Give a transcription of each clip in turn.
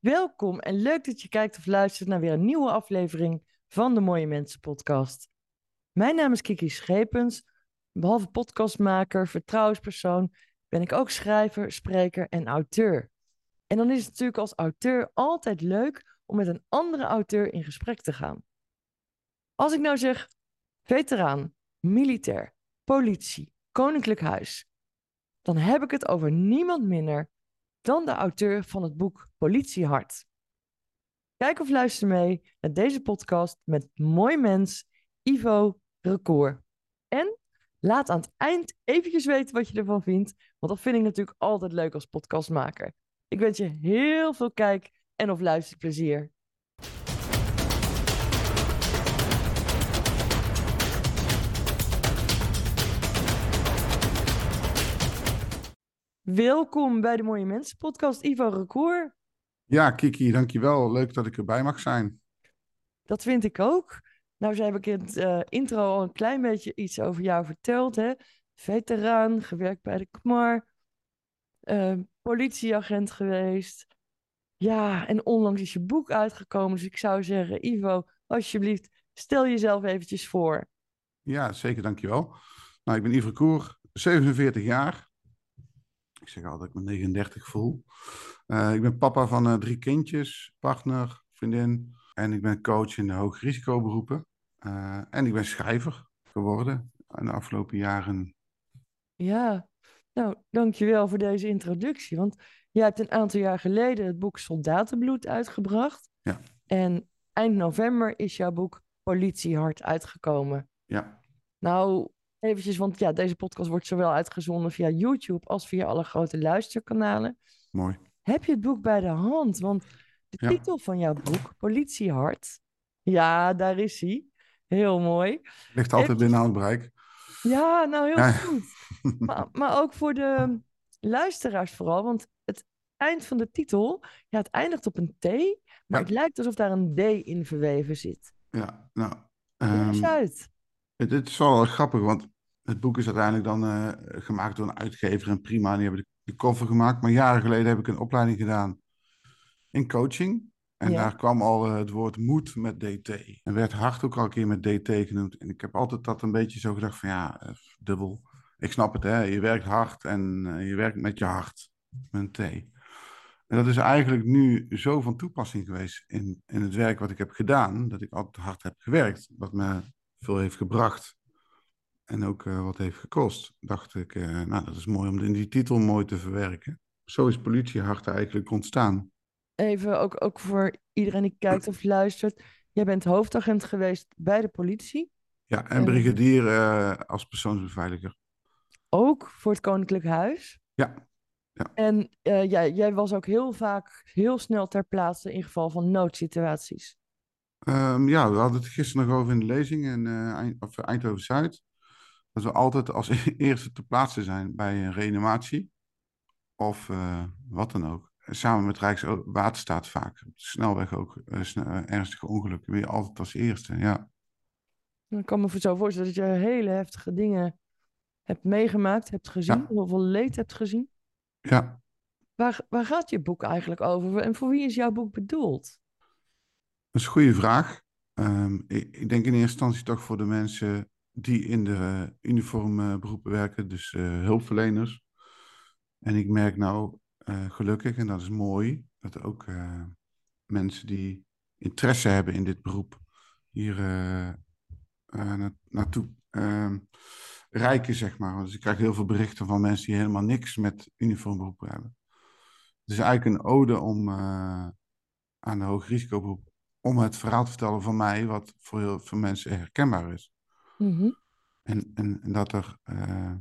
Welkom en leuk dat je kijkt of luistert naar weer een nieuwe aflevering van de Mooie Mensen podcast. Mijn naam is Kiki Schepens. Behalve podcastmaker, vertrouwenspersoon, ben ik ook schrijver, spreker en auteur. En dan is het natuurlijk als auteur altijd leuk om met een andere auteur in gesprek te gaan. Als ik nou zeg veteraan, militair, politie, koninklijk huis, dan heb ik het over niemand minder dan de auteur van het boek Politiehart. Kijk of luister mee naar deze podcast met mooi mens Ivo Recour. En laat aan het eind eventjes weten wat je ervan vindt, want dat vind ik natuurlijk altijd leuk als podcastmaker. Ik wens je heel veel kijk- en of luisterplezier. Welkom bij de Mooie Mensen podcast, Ivo Recour. Ja, Kiki, dankjewel. Leuk dat ik erbij mag zijn. Dat vind ik ook. Nou, zo heb ik in het uh, intro al een klein beetje iets over jou verteld. Hè? Veteraan, gewerkt bij de KMAR, uh, politieagent geweest. Ja, en onlangs is je boek uitgekomen. Dus ik zou zeggen, Ivo, alsjeblieft, stel jezelf eventjes voor. Ja, zeker, dankjewel. Nou, ik ben Ivo Koer, 47 jaar. Ik zeg altijd dat ik me 39 voel. Uh, ik ben papa van uh, drie kindjes, partner, vriendin. En ik ben coach in de hoogrisicoberoepen. Uh, en ik ben schrijver geworden in de afgelopen jaren. Ja, nou, dankjewel voor deze introductie. Want jij hebt een aantal jaar geleden het boek Soldatenbloed uitgebracht. Ja. En eind november is jouw boek Politiehart uitgekomen. Ja. Nou, eventjes, want ja, deze podcast wordt zowel uitgezonden via YouTube als via alle grote luisterkanalen. Mooi. Heb je het boek bij de hand? Want de ja. titel van jouw boek, Politiehart, ja, daar is hij. Heel mooi. Ligt altijd en... binnen aan het bereik. Ja, nou heel ja. goed. maar, maar ook voor de luisteraars vooral, want het eind van de titel, ja, het eindigt op een T, maar het lijkt alsof daar een D in verweven zit. Ja, nou... Um... eens uit. Het, het, is wel grappig, want het boek is uiteindelijk dan uh, gemaakt door een uitgever en prima. En die hebben de, de cover gemaakt. Maar jaren geleden heb ik een opleiding gedaan in coaching. En ja. daar kwam al uh, het woord moed met DT. En werd hard ook al een keer met DT genoemd. En ik heb altijd dat een beetje zo gedacht van ja, uh, dubbel. Ik snap het, hè. Je werkt hard en je werkt met je hart. Met een T. En dat is eigenlijk nu zo van toepassing geweest in, in het werk wat ik heb gedaan. Dat ik altijd hard heb gewerkt. Wat me veel heeft gebracht en ook uh, wat heeft gekost, dacht ik, uh, nou dat is mooi om in die titel mooi te verwerken. Zo is politiehart eigenlijk ontstaan. Even ook, ook voor iedereen die kijkt of luistert. Jij bent hoofdagent geweest bij de politie. Ja, en brigadier uh, als persoonsbeveiliger. Ook voor het Koninklijk Huis. Ja. ja. En jij, jij was ook heel vaak heel snel ter plaatse in geval van noodsituaties. Um, ja, we hadden het gisteren nog over in de lezing in Eindhoven-Zuid. Dat we altijd als eerste te plaatsen zijn bij een reanimatie. Of uh, wat dan ook. Samen met Rijkswaterstaat vaak. Op de snelweg ook uh, snel, uh, ernstige ongelukken. Weer altijd als eerste, ja. Ik kan me zo voorstellen dat je hele heftige dingen hebt meegemaakt, hebt gezien. Ja. Heel veel leed hebt gezien. Ja. Waar, waar gaat je boek eigenlijk over? En voor wie is jouw boek bedoeld? Dat is een goede vraag. Um, ik, ik, denk in eerste instantie toch voor de mensen die in de uniformberoepen werken, dus uh, hulpverleners. En ik merk nou uh, gelukkig, en dat is mooi, dat ook mensen die interesse hebben in dit beroep hier na naartoe ehm, rijken, zeg maar. Dus ik krijg heel veel berichten van mensen die helemaal niks met uniformberoepen hebben. Het is eigenlijk een ode om aan de hoogrisicoberoep om het verhaal te vertellen van mij, wat voor heel veel mensen herkenbaar is. Mm-hmm. En, en, en, dat, er, uh,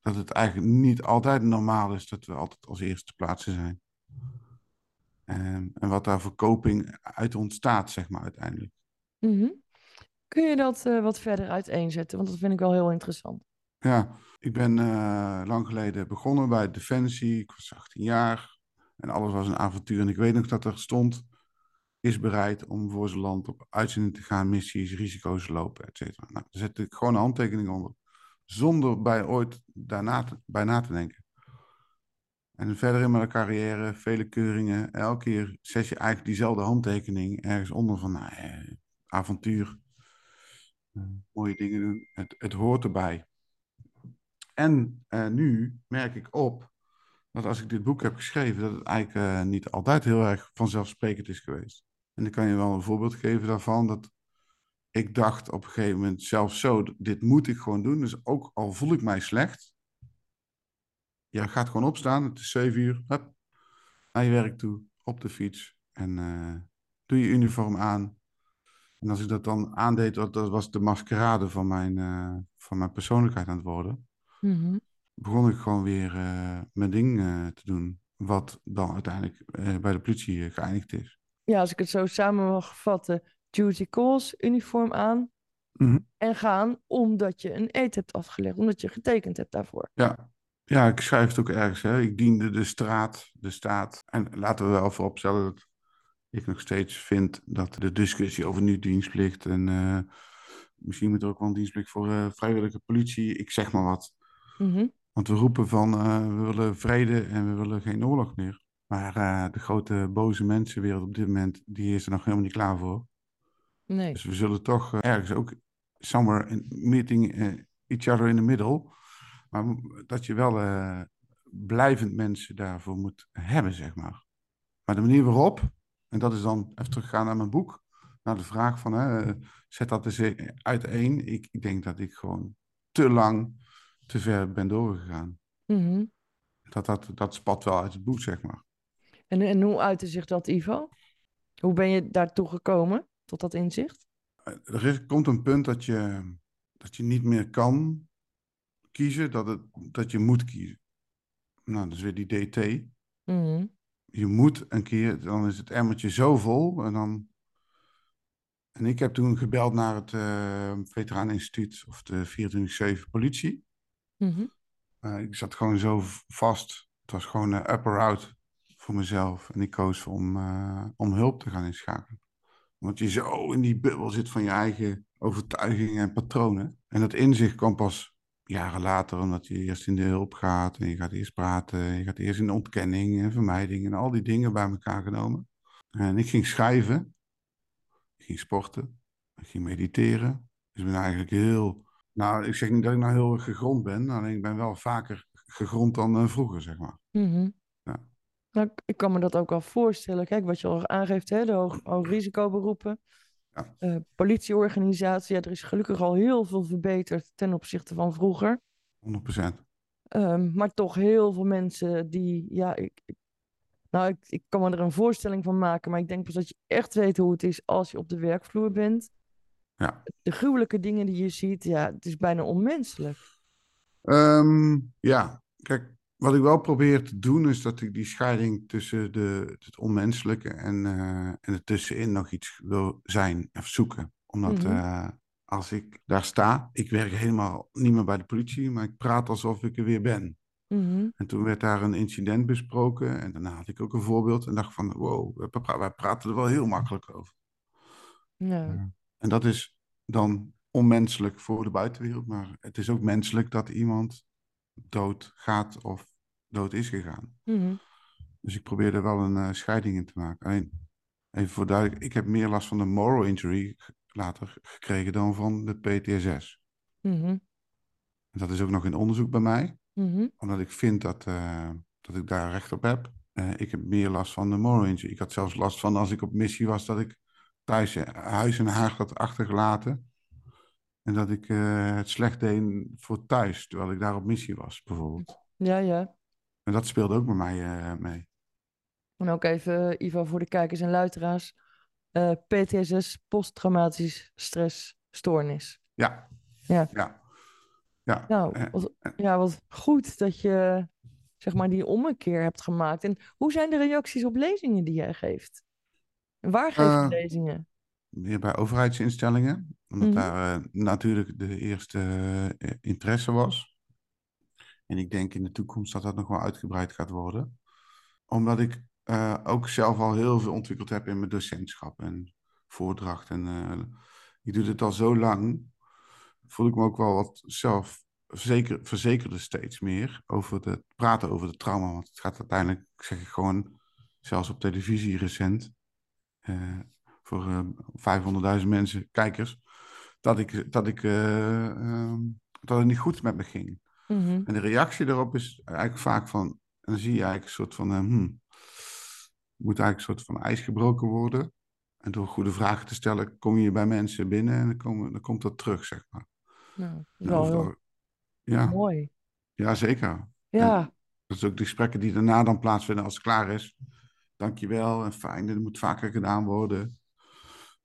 dat het eigenlijk niet altijd normaal is dat we altijd als eerste plaatsen zijn. En, en wat daar verkoping uit ontstaat, zeg maar, uiteindelijk. Mm-hmm. Kun je dat uh, wat verder uiteenzetten? Want dat vind ik wel heel interessant. Ja, ik ben uh, lang geleden begonnen bij Defensie. Ik was 18 jaar en alles was een avontuur. En ik weet nog dat er stond is bereid om voor zijn land op uitzending te gaan, missies, risico's lopen, et cetera. Nou, daar zet ik gewoon een handtekening onder, zonder bij ooit daarna te, bij na te denken. En verder in mijn carrière, vele keuringen. Elke keer zet je eigenlijk diezelfde handtekening ergens onder van nou, eh, avontuur. Eh, mooie dingen doen. Het, het hoort erbij. En eh, nu merk ik op dat als ik dit boek heb geschreven, dat het eigenlijk eh, niet altijd heel erg vanzelfsprekend is geweest. En ik kan je wel een voorbeeld geven daarvan. Dat ik dacht op een gegeven moment zelfs zo, dit moet ik gewoon doen. Dus ook al voel ik mij slecht, je gaat gewoon opstaan, het is zeven uur, hup, naar je werk toe, op de fiets. En uh, doe je uniform aan. En als ik dat dan aandeed, dat, dat was de maskerade van mijn, uh, van mijn persoonlijkheid aan het worden. Mhm. Begon ik gewoon weer uh, mijn ding te doen. Wat dan uiteindelijk bij de politie geëindigd is. Ja, als ik het zo samen mag vatten. Duty calls, uniform aan. Mm En gaan omdat je een eet hebt afgelegd. Omdat je getekend hebt daarvoor. Ja, ja, ik schrijf het ook ergens. Hè. Ik diende de straat, de staat. En laten we wel vooropstellen dat ik nog steeds vind dat de discussie over nu dienstplicht en uh, misschien moet er ook wel een dienstplicht voor uh, vrijwillige politie, ik zeg maar wat. Mm -hmm. Want we roepen van uh, we willen vrede en we willen geen oorlog meer. Maar de grote boze mensenwereld op dit moment, die is er nog helemaal niet klaar voor. Nee. Dus we zullen toch ergens ook somewhere in meeting each other in the middle maar dat je wel uh, blijvend mensen daarvoor moet hebben, zeg maar. Maar de manier waarop, en dat is dan even teruggaan naar mijn boek, naar de vraag van, hè, zet dat eens uiteen. Ik, ik denk dat ik gewoon te lang te ver ben doorgegaan. Mm -hmm. dat, dat, dat spat wel uit het boek, zeg maar. En, en hoe uitte zich dat, Ivo? Hoe ben je daartoe gekomen, tot dat inzicht? Er is, komt een punt dat je, dat je niet meer kan kiezen, dat, het, dat je moet kiezen. Nou, dat is weer die DT. Mm -hmm. Je moet een keer, dan is het emmertje zo vol. En, dan... en ik heb toen gebeld naar het uh, Veteraneninstituut of de 24-7 politie. Mm -hmm. uh, ik zat gewoon zo vast. Het was gewoon uh, up or out voor mezelf. En ik koos om, om hulp te gaan inschakelen. Want je zo in die bubbel zit van je eigen overtuigingen en patronen. En dat inzicht kwam pas jaren later, omdat je eerst in de hulp gaat en je gaat eerst praten, je gaat eerst in ontkenning en vermijding en al die dingen bij elkaar genomen. En ik ging schrijven, ik ging sporten, ik ging mediteren. Dus ik ben eigenlijk heel, nou ik zeg niet dat ik nou heel erg gegrond ben, alleen ik ben wel vaker gegrond dan uh, vroeger, zeg maar. Mm. Nou, ik kan me dat ook wel voorstellen. Kijk, wat je al aangeeft, hè, de hoog, hoog risicoberoepen. Ja. Uh, politieorganisatie, ja, er is gelukkig al heel veel verbeterd ten opzichte van vroeger. 100%. Um, maar toch heel veel mensen die, ja, ik, ik, nou, ik, ik kan me er een voorstelling van maken, maar ik denk pas dat je echt weet hoe het is als je op de werkvloer bent. Ja. De gruwelijke dingen die je ziet, ja, het is bijna onmenselijk. Um, ja, kijk, wat ik wel probeer te doen, is dat ik die scheiding tussen de, het onmenselijke en, uh, en het tussenin nog iets wil zijn of zoeken. Omdat Mhm. uh, als ik daar sta, ik werk helemaal niet meer bij de politie, maar ik praat alsof ik er weer ben. Mhm. En toen werd daar een incident besproken en daarna had ik ook een voorbeeld en dacht van, wow, wij pra- wij praten er wel heel makkelijk over. Ja. En dat is dan onmenselijk voor de buitenwereld, maar het is ook menselijk dat iemand dood gaat of dood is gegaan. Mhm. Dus ik probeer er wel een uh, scheiding in te maken. Alleen, even voor duidelijk, ik heb meer last van de moral injury later gekregen dan van de PTSS. Mhm. En dat is ook nog in onderzoek bij mij, Mhm. omdat ik vind dat, uh, dat ik daar recht op heb. Uh, ik heb meer last van de moral injury. Ik had zelfs last van als ik op missie was, dat ik thuis huis en haag had achtergelaten. En dat ik het slecht deed voor thuis, terwijl ik daar op missie was, bijvoorbeeld. Ja, ja. En dat speelde ook bij mij uh, mee. En ook even, Ivo, voor de kijkers en luisteraars. Uh, PTSS, posttraumatisch stressstoornis. Ja. Ja. ja. ja. Nou, wat, ja, wat goed dat je zeg maar die ommekeer hebt gemaakt. En hoe zijn de reacties op lezingen die jij geeft? En waar geef je uh, lezingen? Meer bij overheidsinstellingen, omdat mm -hmm. daar uh, natuurlijk de eerste interesse was. En ik denk in de toekomst dat dat nog wel uitgebreid gaat worden. Omdat ik uh, ook zelf al heel veel ontwikkeld heb in mijn docentschap en voordracht. En uh, ik doe dit al zo lang, voel ik me ook wel wat zelf verzeker, verzekerde steeds meer over het praten over de trauma. Want het gaat uiteindelijk, zeg ik gewoon, zelfs op televisie recent, uh, voor uh, 500.000 mensen, kijkers, dat, ik, dat, ik, uh, dat het niet goed met me ging. Mhm. En de reactie daarop is eigenlijk vaak van, dan zie je eigenlijk een soort van, hmm, moet eigenlijk een soort van ijs gebroken worden. En door goede vragen te stellen, kom je bij mensen binnen en dan, komen, dan komt dat terug, zeg maar. Nou, wel ja. mooi. Ja, zeker. Ja. En dat is ook de gesprekken die daarna dan plaatsvinden als het klaar is. Dankjewel en fijn, dat moet vaker gedaan worden.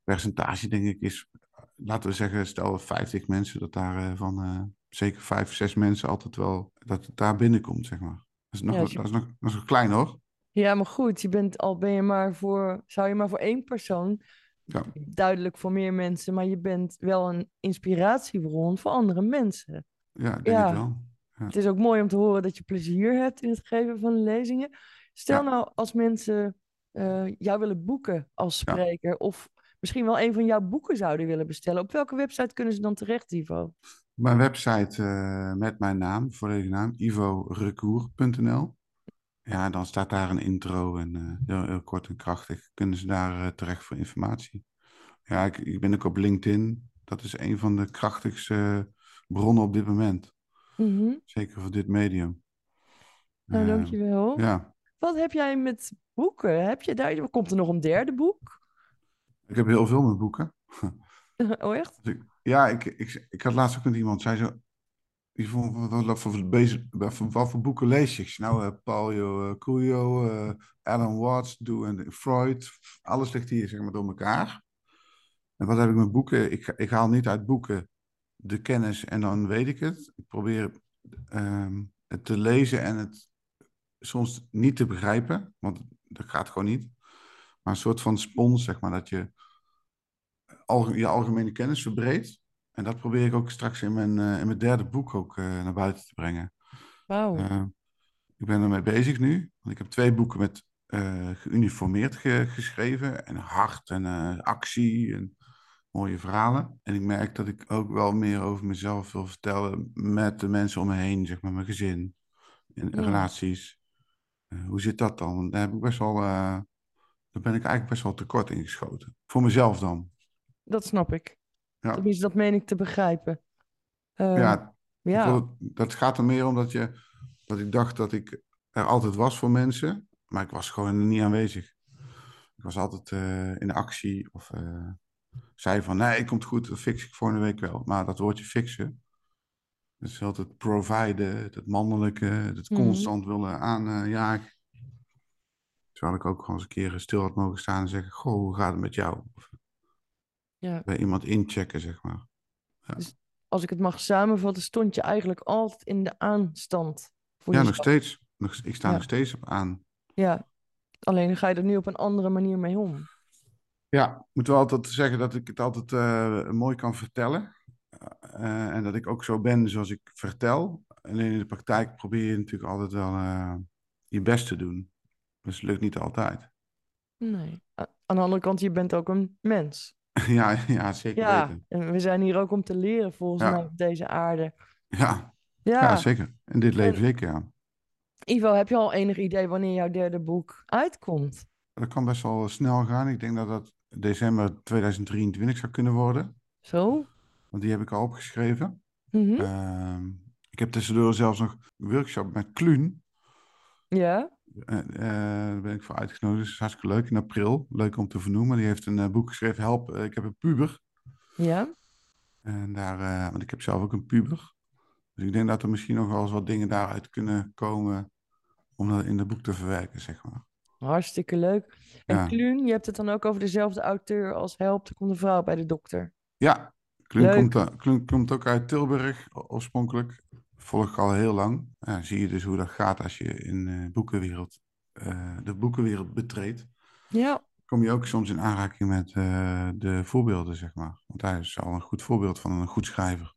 Percentage, denk ik, is, laten we zeggen, stel 50 mensen, dat daar uh, van uh, zeker 5, 6 mensen altijd wel, dat het daar binnenkomt, zeg maar. Dat is nog, Ja, dat is nog, dat is nog klein hoor. Ja, maar goed, je bent al ben je maar voor, zou je maar voor één persoon, Ja. duidelijk voor meer mensen, maar je bent wel een inspiratiebron voor andere mensen. Ja, denk Ja. ik wel. Het is ook mooi om te horen dat je plezier hebt in het geven van lezingen. Stel Ja. nou als mensen eh, jou willen boeken als Ja. spreker, of misschien wel een van jouw boeken zouden willen bestellen. Op welke website kunnen ze dan terecht, Ivo? Mijn website eh, met mijn naam, volledige naam, ivorecour.nl. Ja, dan staat daar een intro en eh, heel, heel kort en krachtig kunnen ze daar eh, terecht voor informatie. Ja, ik, ik ben ook op LinkedIn. Dat is een van de krachtigste bronnen op dit moment. Mhm. Zeker voor dit medium. Nou, dankjewel. Ja, Wat heb jij met boeken? Heb je daar, komt er nog een derde boek? Ik heb heel veel met boeken. oh, echt? Dus ik- ja, ik, ik, ik had laatst ook met iemand, zei zo, die vond, wat, voor, wat, voor, boeken lees je? Ik zei, nou, eh, Paulo uh, Coelho, eh, Alan Watts, Do en Freud, alles ligt hier zeg maar door elkaar. En wat heb ik met boeken? Ik, ik haal niet uit boeken de kennis en dan weet ik het. Ik probeer ehm, het te lezen en het soms niet te begrijpen, want dat gaat gewoon niet. Maar een soort van spons, zeg maar, dat je je algemene kennis verbreedt. En dat probeer ik ook straks in mijn, eh, in mijn derde boek ook eh, naar buiten te brengen. Wauw. Eh, ik ben ermee bezig nu. Want ik heb twee boeken met geuniformeerd ge- geschreven. En hart en actie en mooie verhalen. En ik merk dat ik ook wel meer over mezelf wil vertellen met de mensen om me heen, zeg maar mijn gezin. En Ja. relaties. Hoe zit dat dan? Daar heb ik best wel... daar ben ik eigenlijk best wel tekort in geschoten. Voor mezelf dan. Dat snap ik. Ja. Tenminste, dat meen ik te begrijpen. Eh, Ja, ja. Het- dat gaat er meer om dat, je, dat ik dacht dat ik er altijd was voor mensen, maar ik was gewoon niet aanwezig. Ik was altijd eh, in actie of eh, zei van nee, komt goed, dat fix ik volgende week wel. Maar dat woordje fixen, dat is altijd providen, het mannelijke, het Mhm. constant willen aanjagen. Terwijl ik ook gewoon eens een keer stil had mogen staan en zeggen, goh, hoe gaat het met jou? Of Ja. bij iemand inchecken, zeg maar. Als ik het mag samenvatten, stond je eigenlijk altijd in de aanstand. Voor Ja, nog steeds. Nog, ik sta Ja. nog steeds op aan. Ja. Alleen ga je er nu op een andere manier mee om. Ja, ik moet wel altijd zeggen dat ik het altijd eh, mooi kan vertellen. Eh, en dat ik ook zo ben zoals ik vertel. Alleen in de praktijk probeer je natuurlijk altijd wel eh, je best te doen. Dus het lukt niet altijd. Nee. Aan de andere kant, je bent ook een mens. ja, ja, zeker Ja, weten. en we zijn hier ook om te leren volgens Ja. mij op deze aarde. Ja, Ja. ja, zeker. In dit leven En- zeker, ja. Ivo, heb je al enig idee wanneer jouw derde boek uitkomt? Dat kan best wel snel gaan. Ik denk dat dat december 2023 zou kunnen worden. Zo? Want die heb ik al opgeschreven. Mhm. Ehm, ik heb tussendoor zelfs nog een workshop met Kluun. Ja? Eh, eh, daar ben ik voor uitgenodigd. Dat is hartstikke leuk. In april. Leuk om te vernoemen. Die heeft een eh, boek geschreven. Help, ik heb een puber. Ja? En daar, want ik heb zelf ook een puber. Dus ik denk dat er misschien nog wel eens wat dingen daaruit kunnen komen. Om dat in het boek te verwerken, zeg maar. Hartstikke leuk. En Ja. Kluun, je hebt het dan ook over dezelfde auteur als Help, er komt een vrouw bij de dokter. Ja, Kluun komt, Kluun komt ook uit Tilburg oorspronkelijk. Volg ik al heel lang. Ja, zie je dus hoe dat gaat als je in de boekenwereld, eh, de boekenwereld betreedt. Ja, kom je ook soms in aanraking met eh, de voorbeelden, zeg maar. Want hij is al een goed voorbeeld van een goed schrijver.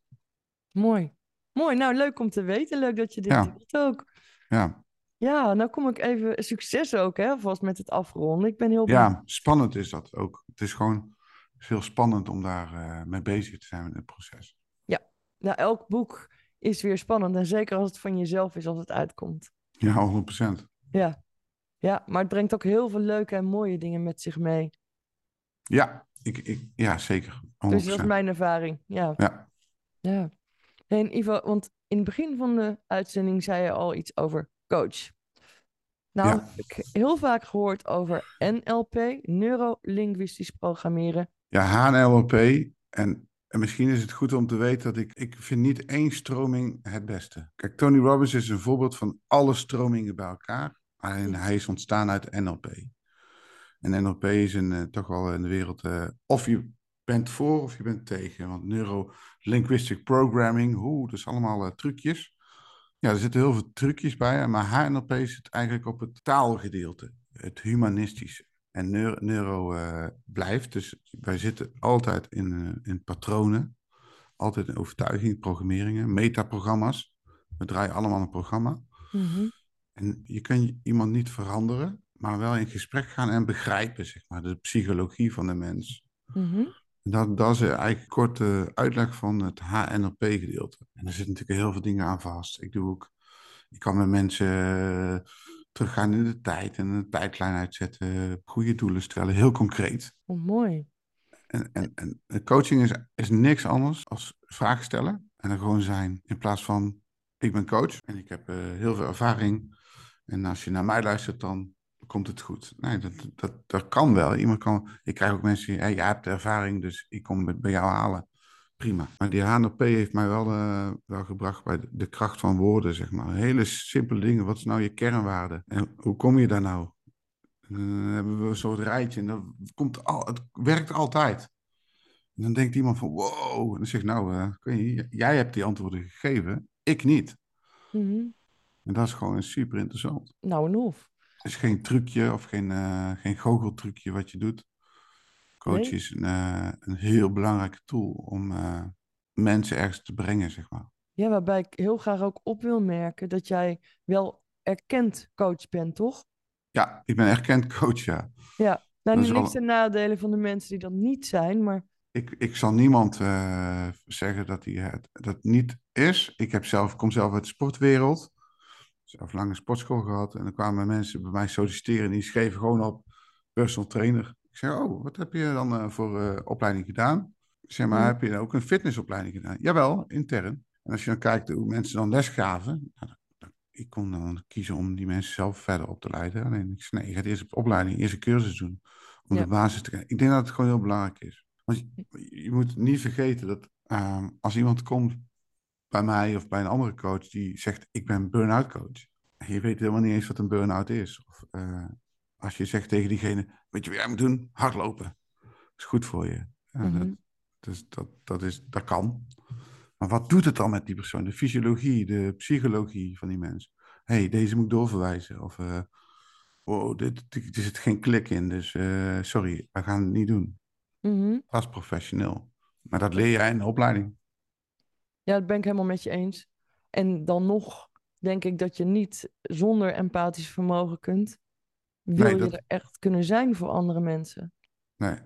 mooi. Mooi, nou leuk om te weten. Leuk dat je dit Ja. doet ook. Ja, Ja, nou kom ik even... Succes ook, hè, vast met het afronden. Ik ben heel benieuwd. ja spannend is dat ook. Het is gewoon heel spannend om daar eh, mee bezig te zijn met het proces. Nou, elk boek is weer spannend. En zeker als het van jezelf is, als het uitkomt. Ja, 100%. Ja. ja, maar het brengt ook heel veel leuke en mooie dingen met zich mee. Ja, ik, ik, ja zeker. 100%. Dus dat is mijn ervaring. Ja. Ja. ja. En Ivo, want in het begin van de uitzending zei je al iets over coach. Nou, Ja. heb ik heel vaak gehoord over NLP, neurolinguistisch programmeren. Ja, HNLP. En, en misschien is het goed om te weten dat ik, ik vind niet één stroming het beste. Kijk, Tony Robbins is een voorbeeld van alle stromingen bij elkaar. Alleen hij is ontstaan uit NLP. En NLP is een, eh, toch wel in de wereld, eh, of je bent voor of je bent tegen. Want neuro-linguistic programming, hoe, dat is allemaal eh, trucjes. Ja, er zitten heel veel trucjes bij, maar HNLP zit eigenlijk op het taalgedeelte, het humanistische. En neuro, neuro eh, blijft, dus wij zitten altijd in, eh, in patronen, altijd in overtuigingen, programmeringen, metaprogramma's. We draaien allemaal een programma. Mhm. En je kan iemand niet veranderen, maar wel in gesprek gaan en begrijpen, zeg maar, de psychologie van de mens. Mhm. Dat, dat is eigenlijk korte uitleg van het HNLP-gedeelte. En er zitten natuurlijk heel veel dingen aan vast. Ik doe ook, ik kan met mensen teruggaan in de tijd en een tijdlijn uitzetten, goede doelen stellen, heel concreet. Oh, mooi. En, en, en coaching is, is niks anders als vragen stellen en er gewoon zijn. In plaats van, ik ben coach en ik heb eh, heel veel ervaring. En als je naar mij luistert, dan komt het goed. Nee, dat, dat, dat kan wel. Iemand kan, ik krijg ook mensen die, hey, jij hebt ervaring, dus ik kom het bij jou halen. Prima. Maar die HNLP heeft mij wel, eh, wel gebracht bij de, de kracht van woorden, zeg maar. Hele simpele dingen. Wat is nou je kernwaarde? En hoe kom je daar nou? En dan hebben we een soort rijtje en dat komt al, het werkt altijd. En dan denkt iemand van, wow. En dan zegt nou, eh, kun je, jij hebt die antwoorden gegeven, ik niet. Mhm. En dat is gewoon super interessant. Nou en of. Het is geen trucje of geen, eh geen goocheltrucje wat je doet. Coach Nee. is een, eh, een heel belangrijke tool om eh, mensen ergens te brengen, zeg maar. Ja, waarbij ik heel graag ook op wil merken dat jij wel erkend coach bent, toch? Ja, ik ben erkend coach, ja. Ja. Nou, is niks al- ten nadele van de mensen die dat niet zijn, maar Ik, ik zal niemand eh, zeggen dat hij het dat niet is. Ik heb zelf, kom zelf uit de sportwereld. Zelf lang een sportschool gehad. En dan kwamen mensen bij mij solliciteren. En die schreven gewoon op personal trainer. Zei, oh, wat heb je dan eh, voor eh, opleiding gedaan? Ik zeg, maar Mhm. heb je ook een fitnessopleiding gedaan? Jawel, intern. En als je dan kijkt hoe mensen dan les gaven. Nou, dan- dan- ik kon dan kiezen om die mensen zelf verder op te leiden. Alleen ik zei, nee, je gaat eerst op opleiding, eerst een cursus doen. Om Ja. de basis te krijgen. Ik denk dat het gewoon heel belangrijk is. Want je, je moet niet vergeten dat ehm, als iemand komt bij mij of bij een andere coach die zegt: Ik ben burn-out coach. En je weet helemaal niet eens wat een burn-out is. Of eh, als je zegt tegen diegene: Weet je wat jij moet doen? Hardlopen. Dat is goed voor je. Ja, Mhm. dat, dus dat, dat, is, dat kan. Maar wat doet het dan met die persoon? De fysiologie, de psychologie van die mens. Hé, hey, deze moet ik doorverwijzen. Of eh wow, dit, dit, er zit geen klik in. Dus eh, sorry, we gaan het niet doen. Dat is professioneel. Maar dat leer jij in de opleiding. ja, dat ben ik helemaal met je eens. En dan nog denk ik dat je niet zonder empathisch vermogen kunt. Wil Nee, je dat- er echt kunnen zijn voor andere mensen? Nee.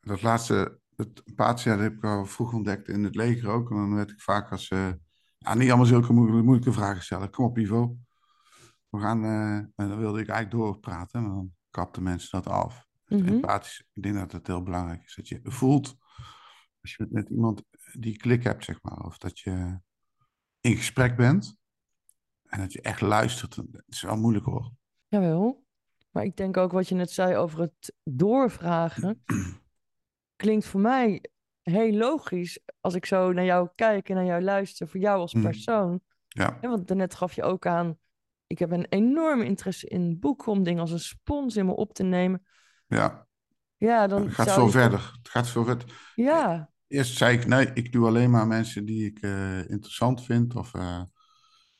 Dat laatste, het dat heb ik al vroeg ontdekt in het leger ook. En dan werd ik vaak als, eh, ja, niet allemaal zulke moeilijke, moeilijke vragen stellen. Kom op, Ivo. We gaan, eh, en dan wilde ik eigenlijk doorpraten. Maar dan kapten mensen dat af. Mhm. Empathisch, ik denk dat het heel belangrijk is. Dat je voelt, als je met iemand die klik hebt, zeg maar. Of dat je in gesprek bent. En dat je echt luistert. Het is wel moeilijk hoor. Jawel. Maar ik denk ook wat je net zei over het doorvragen. klinkt voor mij heel logisch als ik zo naar jou kijk en naar jou luister, voor jou als Mhm. persoon. Ja, Hè, want daarnet gaf je ook aan, ik heb een enorme interesse in boeken om dingen als een spons in me op te nemen. ja. Ja, dan Het gaat veel je verder. Het gaat veel verder. Ja, Eerst zei ik, nee, ik doe alleen maar mensen die ik eh, interessant vind. Of, eh,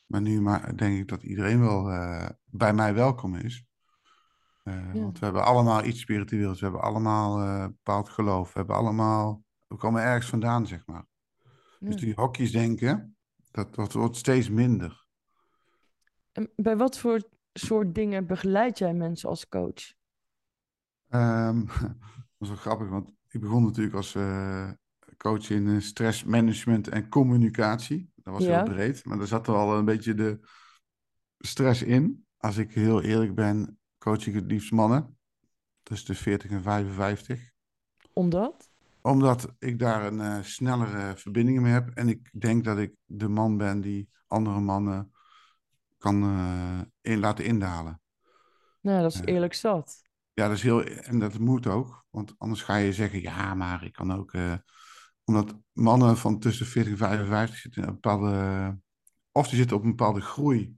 maar nu maar, denk ik dat iedereen wel eh, bij mij welkom is. Eh, Ja. Want we hebben allemaal iets spiritueels. We hebben allemaal een bepaald geloof. We hebben allemaal, we komen ergens vandaan, zeg maar. Dus die hokjes denken, dat, dat wordt steeds minder. En bij wat voor soort dingen begeleid jij mensen als coach? Ehm, dat is wel grappig, want ik begon natuurlijk als eh, coach in stressmanagement en communicatie. Dat was Ja. heel breed, maar er zat er al een beetje de stress in. Als ik heel eerlijk ben, coach ik het liefst mannen tussen de 40 en 55 Omdat? omdat ik daar een eh, snellere verbinding mee heb. En ik denk dat ik de man ben die andere mannen kan eh, in, laten indalen. Nou, dat is Ja. eerlijk zat. Ja, dat is heel, en dat moet ook. Want anders ga je zeggen, ja, maar ik kan ook... eh, omdat mannen van tussen 40 en 55 zitten in een bepaalde... Of die zitten op een bepaalde groei.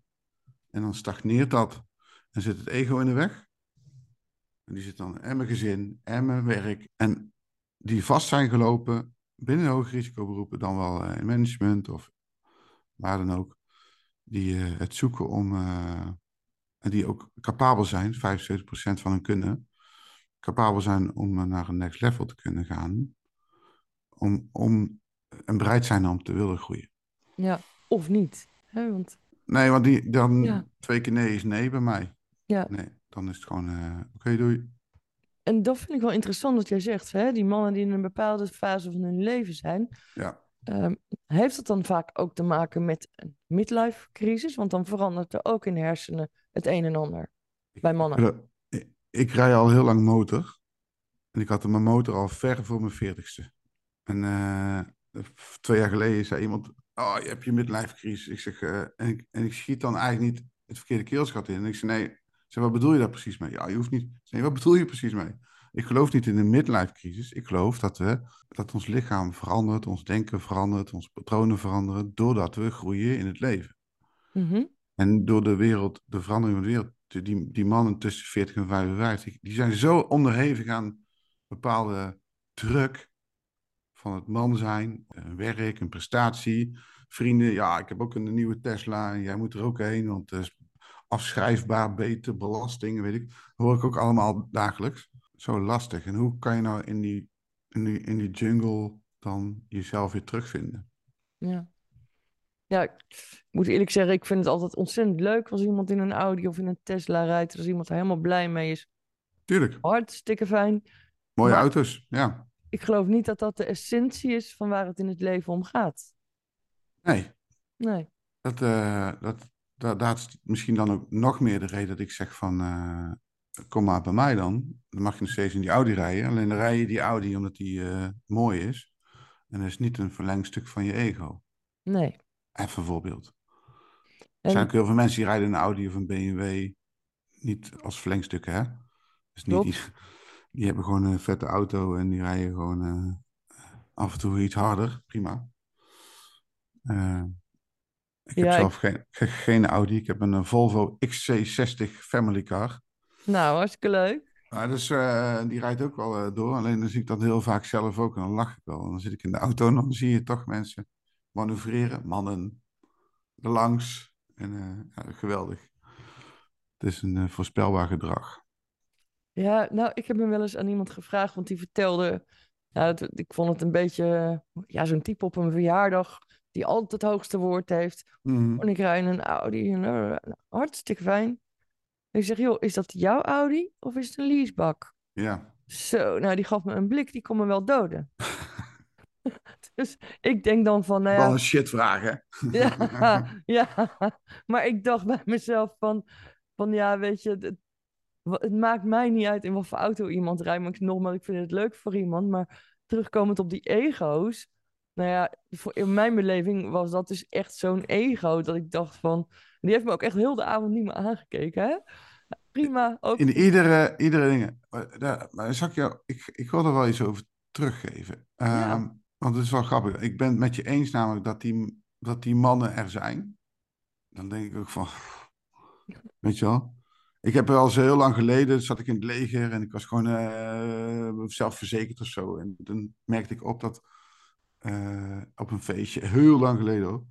En dan stagneert dat. En zit het ego in de weg. En die zit dan en mijn gezin en mijn werk. En die vast zijn gelopen binnen hoog risicoberoepen, dan wel eh, in management of waar dan ook. Die eh, het zoeken om, eh, en die ook capabel zijn, 75% van hun kunnen, capabel zijn om naar een next level te kunnen gaan. Om, om, en bereid zijn om te willen groeien. Ja, of niet. Hè? Want Nee, want die, dan Ja. twee keer nee is nee bij mij. Ja, Nee, dan is het gewoon, eh, oké, doei. en dat vind ik wel interessant wat jij zegt. Hè? Die mannen die in een bepaalde fase van hun leven zijn. Ja. Ehm, heeft dat dan vaak ook te maken met een midlife crisis? Want dan verandert er ook in de hersenen het een en ander. Bij mannen. Ik, ik, ik rij al heel lang motor. En ik had mijn motor al ver voor mijn veertigste. En eh, twee jaar geleden zei iemand, oh, je hebt je midlife crisis. Ik zeg, eh, en, ik, en ik schiet dan eigenlijk niet het verkeerde keelschat in. En ik zei, nee, wat bedoel je daar precies mee? Ja, je hoeft niet. Zei, wat bedoel je precies mee? Ik geloof niet in een midlife crisis. Ik geloof dat, we, dat ons lichaam verandert, ons denken verandert, onze patronen veranderen, doordat we groeien in het leven. Mhm. En door de wereld, de verandering van de wereld, de- die, die mannen tussen 40 en 55, die zijn zo onderhevig aan bepaalde druk van het man zijn, een werk, een prestatie. Vrienden, ja, ik heb ook een nieuwe Tesla en jij moet er ook heen, want is afschrijfbaar, beter, belasting, weet ik. Hoor ik ook allemaal dagelijks. Zo lastig. En hoe kan je nou in die, in die, in die jungle dan jezelf weer terugvinden? Ja. Ja, ik moet eerlijk zeggen, ik vind het altijd ontzettend leuk als iemand in een Audi of in een Tesla rijdt. Als iemand er helemaal blij mee is. Tuurlijk, Hartstikke fijn. mooie Maar- auto's, ja. Ik geloof niet dat dat de essentie is van waar het in het leven om gaat. Nee, Nee. Dat, eh, dat, dat, dat is misschien dan ook nog meer de reden dat ik zeg van, eh, kom maar bij mij dan. Dan mag je nog steeds in die Audi rijden. Alleen dan rij je die Audi omdat die eh, mooi is. En dat is niet een verlengstuk van je ego. Nee. Even een voorbeeld. Er zijn ook heel veel mensen die rijden een Audi of een BMW niet als verlengstukken, hè? Dus niet die, die hebben gewoon een vette auto en die rijden gewoon eh, af en toe iets harder. Prima. Eh, ik heb Ja, ik- zelf geen, ge- geen Audi. Ik heb een eh, Volvo XC60 Family Car. nou, hartstikke leuk. Maar dus, eh, die rijdt ook wel eh, door. Alleen dan zie ik dat heel vaak zelf ook en dan lach ik wel. En dan zit ik in de auto en dan zie je toch mensen manoeuvreren. Mannen langs. En ja, geweldig. Het is een voorspelbaar gedrag. Ja, nou, ik heb me wel eens aan iemand gevraagd, want die vertelde. Ja, het- ik vond het een beetje. Ja, zo'n type op een verjaardag. Die altijd het hoogste woord heeft. Mhm. En ik rij in een Audi. En, eh, nou, hartstikke fijn. En ik zeg, joh, is dat jouw Audi of is het een leasebak? Ja, Zo, nou, die gaf me een blik, die kon me wel doden. dus ik denk dan van, nou ja, wel een hè? Ja, ja, maar ik dacht bij mezelf van, van ja, weet je, het, het maakt mij niet uit in wat voor auto iemand rijdt, maar ik, nogmaals, ik vind het leuk voor iemand, maar terugkomend op die ego's, nou ja, voor, in mijn beleving was dat dus echt zo'n ego, dat ik dacht van, die heeft me ook echt heel de avond niet meer aangekeken, hè? Prima, ook, In iedere, iedere dingen. Maar, daar- maar zal ik, jou, ik, ik wil er wel iets over teruggeven. Ja. Ehm, want het is wel grappig. Ik ben het met je eens namelijk dat die, dat die mannen er zijn. Dan denk ik ook van... Weet je wel? Ik heb wel eens heel lang geleden, zat ik in het leger en ik was gewoon eh, zelfverzekerd of zo. En dan merkte ik op dat eh, op een feestje, heel lang geleden hoor,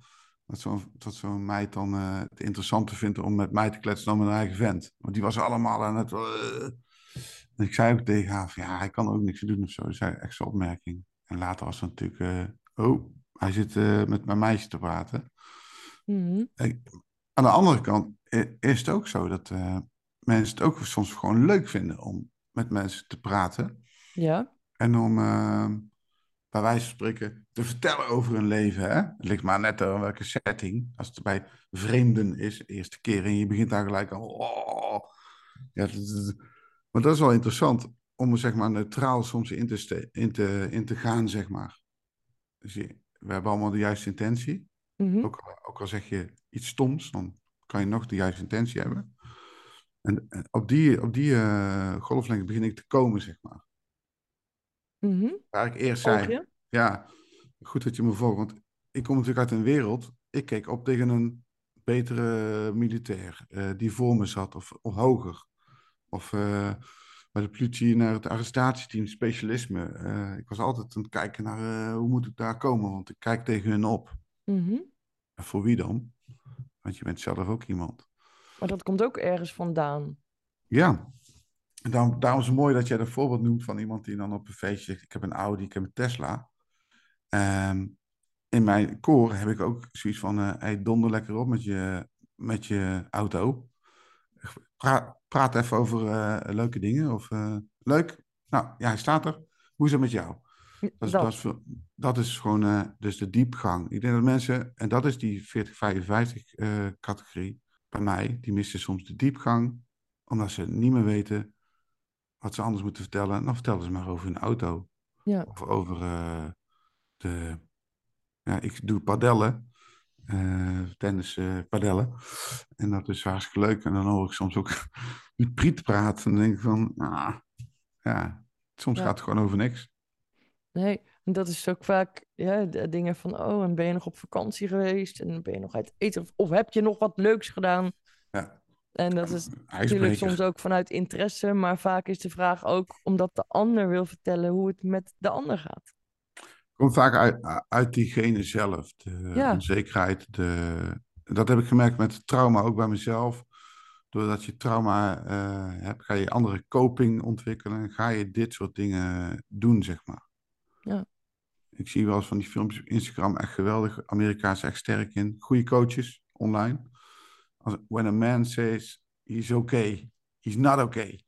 dat zo'n dat zo'n meid dan eh, het interessanter vindt om met mij te kletsen dan met mijn eigen vent. Want die was allemaal aan het... eh. En ik zei ook tegen haar van, ja, hij kan ook niks doen of zo. Dat echt zo'n opmerking. En later was het natuurlijk, oh, hij zit met mijn meisje te praten. Mhm, Aan de andere kant is het ook zo dat mensen het ook soms gewoon leuk vinden om met mensen te praten. ja, En om, bij wijze van spreken, te vertellen over hun leven. Hè? Het ligt maar net aan welke setting. Als het bij vreemden is, eerste keer, en je begint daar gelijk al. Oh, ja, maar dat is wel interessant om zeg maar neutraal soms in te, in te, in te gaan, zeg maar. Dus je, we hebben allemaal de juiste intentie. Mhm. ook, al, ook al zeg je iets stoms, dan kan je nog de juiste intentie hebben. En, en op die, op die uh, golflengte begin ik te komen, zeg maar. Mhm. Waar ik eerst zei, ja, goed dat je me volgt, want ik kom natuurlijk uit een wereld, ik keek op tegen een betere militair, eh, die voor me zat, of, of hoger. Of eh, bij de politie naar het arrestatieteam, specialisme. Eh, ik was altijd aan het kijken naar eh, hoe moet ik daar komen, want ik kijk tegen hun op. Mhm. En voor wie dan? Want je bent zelf ook iemand. Maar dat komt ook ergens vandaan. Ja, en daarom, daarom is het mooi dat jij dat voorbeeld noemt van iemand die dan op een feestje zegt: Ik heb een Audi, ik heb een Tesla. Ehm, in mijn koor heb ik ook zoiets van: eh hey, donder lekker op met je, met je auto. Pra- praat even over eh, leuke dingen. Of eh, leuk, nou ja, hij staat er. Hoe is het met jou? Dat is, Dat. dat is, veel- dat is gewoon dus de diepgang. Ik denk dat mensen, en dat is die 40-55 eh, categorie bij mij, die missen soms de diepgang, omdat ze niet meer weten wat ze anders moeten vertellen. Dan vertellen ze maar over hun auto. Ja. Of over eh, de, ja, ik doe padellen, eh, tennis eh, padellen. En dat is hartstikke leuk. En dan hoor ik soms ook die priet praten. En dan denk ik van, ah, ja, soms Ja. gaat het gewoon over niks. Nee, en dat is ook vaak ja, de dingen van, oh, en ben je nog op vakantie geweest? En ben je nog uit eten? Of, of heb je nog wat leuks gedaan? En dat is natuurlijk soms ook vanuit interesse, maar vaak is de vraag ook omdat de ander wil vertellen hoe het met de ander gaat. komt vaak uit, uit diegene zelf. De Ja. onzekerheid. De, dat heb ik gemerkt met trauma ook bij mezelf. Doordat je trauma eh, hebt, ga je andere coping ontwikkelen. En ga je dit soort dingen doen, zeg maar. Ja. Ik zie wel eens van die filmpjes op Instagram echt geweldig. Amerika is echt sterk in. Goede coaches online. When a man says he's okay, he's not okay.